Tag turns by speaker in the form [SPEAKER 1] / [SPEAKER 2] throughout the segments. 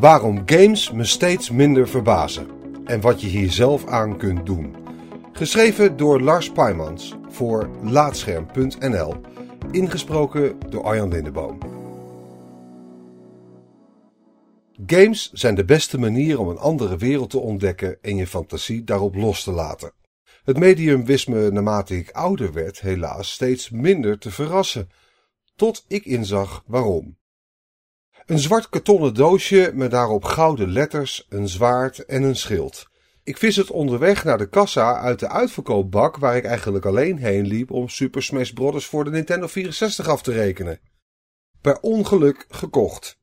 [SPEAKER 1] Waarom games me steeds minder verbazen en wat je hier zelf aan kunt doen. Geschreven door Lars Paimans voor Laatscherm.nl. Ingesproken door Arjan Lindeboom. Games zijn de beste manier om een andere wereld te ontdekken en je fantasie daarop los te laten. Het medium wist me naarmate ik ouder werd helaas steeds minder te verrassen, tot ik inzag waarom. Een zwart kartonnen doosje met daarop gouden letters, een zwaard en een schild. Ik vis het onderweg naar de kassa uit de uitverkoopbak waar ik eigenlijk alleen heen liep om Super Smash Bros. voor de Nintendo 64 af te rekenen. Per ongeluk gekocht.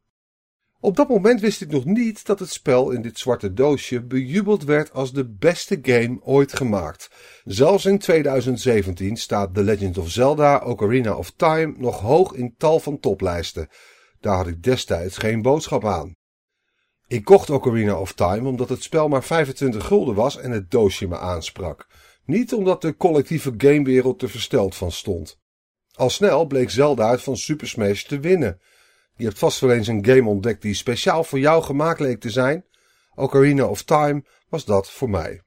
[SPEAKER 1] Op dat moment wist ik nog niet dat het spel in dit zwarte doosje bejubeld werd als de beste game ooit gemaakt. Zelfs in 2017 staat The Legend of Zelda Ocarina of Time nog hoog in tal van toplijsten. Daar had ik destijds geen boodschap aan. Ik kocht Ocarina of Time omdat het spel maar 25 gulden was en het doosje me aansprak. Niet omdat de collectieve gamewereld er versteld van stond. Al snel bleek Zelda uit van Super Smash te winnen. Je hebt vast wel eens een game ontdekt die speciaal voor jou gemaakt leek te zijn. Ocarina of Time was dat voor mij.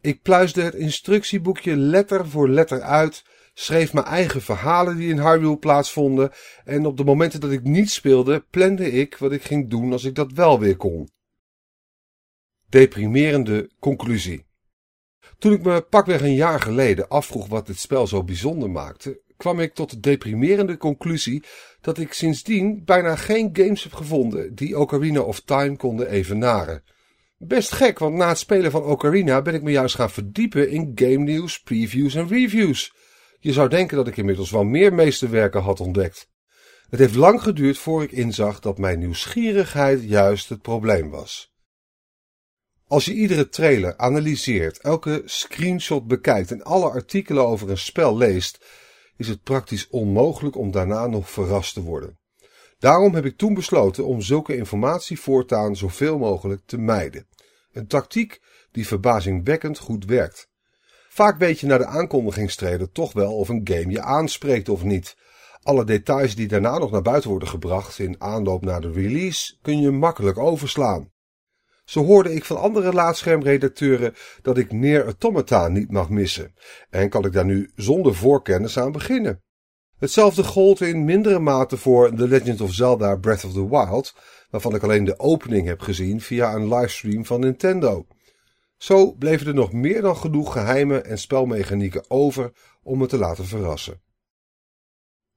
[SPEAKER 1] Ik pluisde het instructieboekje letter voor letter uit, schreef mijn eigen verhalen die in Hyrule plaatsvonden en op de momenten dat ik niet speelde, plande ik wat ik ging doen als ik dat wel weer kon. Deprimerende conclusie. Toen ik me pakweg een jaar geleden afvroeg wat dit spel zo bijzonder maakte, kwam ik tot de deprimerende conclusie dat ik sindsdien bijna geen games heb gevonden die Ocarina of Time konden evenaren. Best gek, want na het spelen van Ocarina ben ik me juist gaan verdiepen in game nieuws, previews en reviews. Je zou denken dat ik inmiddels wel meer meesterwerken had ontdekt. Het heeft lang geduurd voor ik inzag dat mijn nieuwsgierigheid juist het probleem was. Als je iedere trailer analyseert, elke screenshot bekijkt en alle artikelen over een spel leest, is het praktisch onmogelijk om daarna nog verrast te worden. Daarom heb ik toen besloten om zulke informatie voortaan zoveel mogelijk te mijden. Een tactiek die verbazingwekkend goed werkt. Vaak weet je na de aankondigingstreden toch wel of een game je aanspreekt of niet. Alle details die daarna nog naar buiten worden gebracht in aanloop naar de release kun je makkelijk overslaan. Zo hoorde ik van andere laadschermredacteuren dat ik Neer Automata niet mag missen en kan ik daar nu zonder voorkennis aan beginnen. Hetzelfde gold in mindere mate voor The Legend of Zelda Breath of the Wild, waarvan ik alleen de opening heb gezien via een livestream van Nintendo. Zo bleven er nog meer dan genoeg geheimen en spelmechanieken over om me te laten verrassen.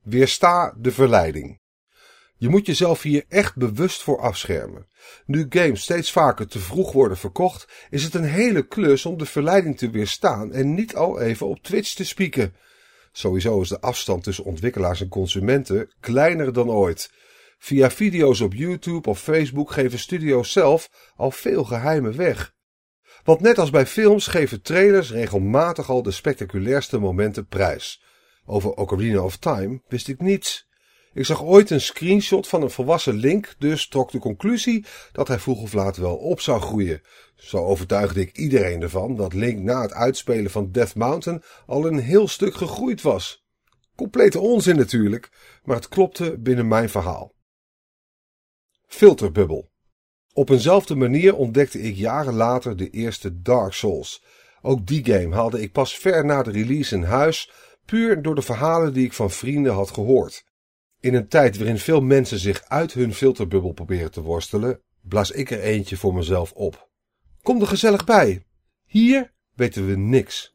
[SPEAKER 1] Weersta de verleiding. Je moet jezelf hier echt bewust voor afschermen. Nu games steeds vaker te vroeg worden verkocht, is het een hele klus om de verleiding te weerstaan en niet al even op Twitch te spieken. Sowieso is de afstand tussen ontwikkelaars en consumenten kleiner dan ooit. Via video's op YouTube of Facebook geven studio's zelf al veel geheimen weg. Want net als bij films geven trailers regelmatig al de spectaculairste momenten prijs. Over Ocarina of Time wist ik niets. Ik zag ooit een screenshot van een volwassen Link, dus trok de conclusie dat hij vroeg of laat wel op zou groeien. Zo overtuigde ik iedereen ervan dat Link na het uitspelen van Death Mountain al een heel stuk gegroeid was. Complete onzin natuurlijk, maar het klopte binnen mijn verhaal. Filterbubbel. Op eenzelfde manier ontdekte ik jaren later de eerste Dark Souls. Ook die game haalde ik pas ver na de release in huis, puur door de verhalen die ik van vrienden had gehoord. In een tijd waarin veel mensen zich uit hun filterbubbel proberen te worstelen, blaas ik er eentje voor mezelf op. Kom er gezellig bij. Hier weten we niks.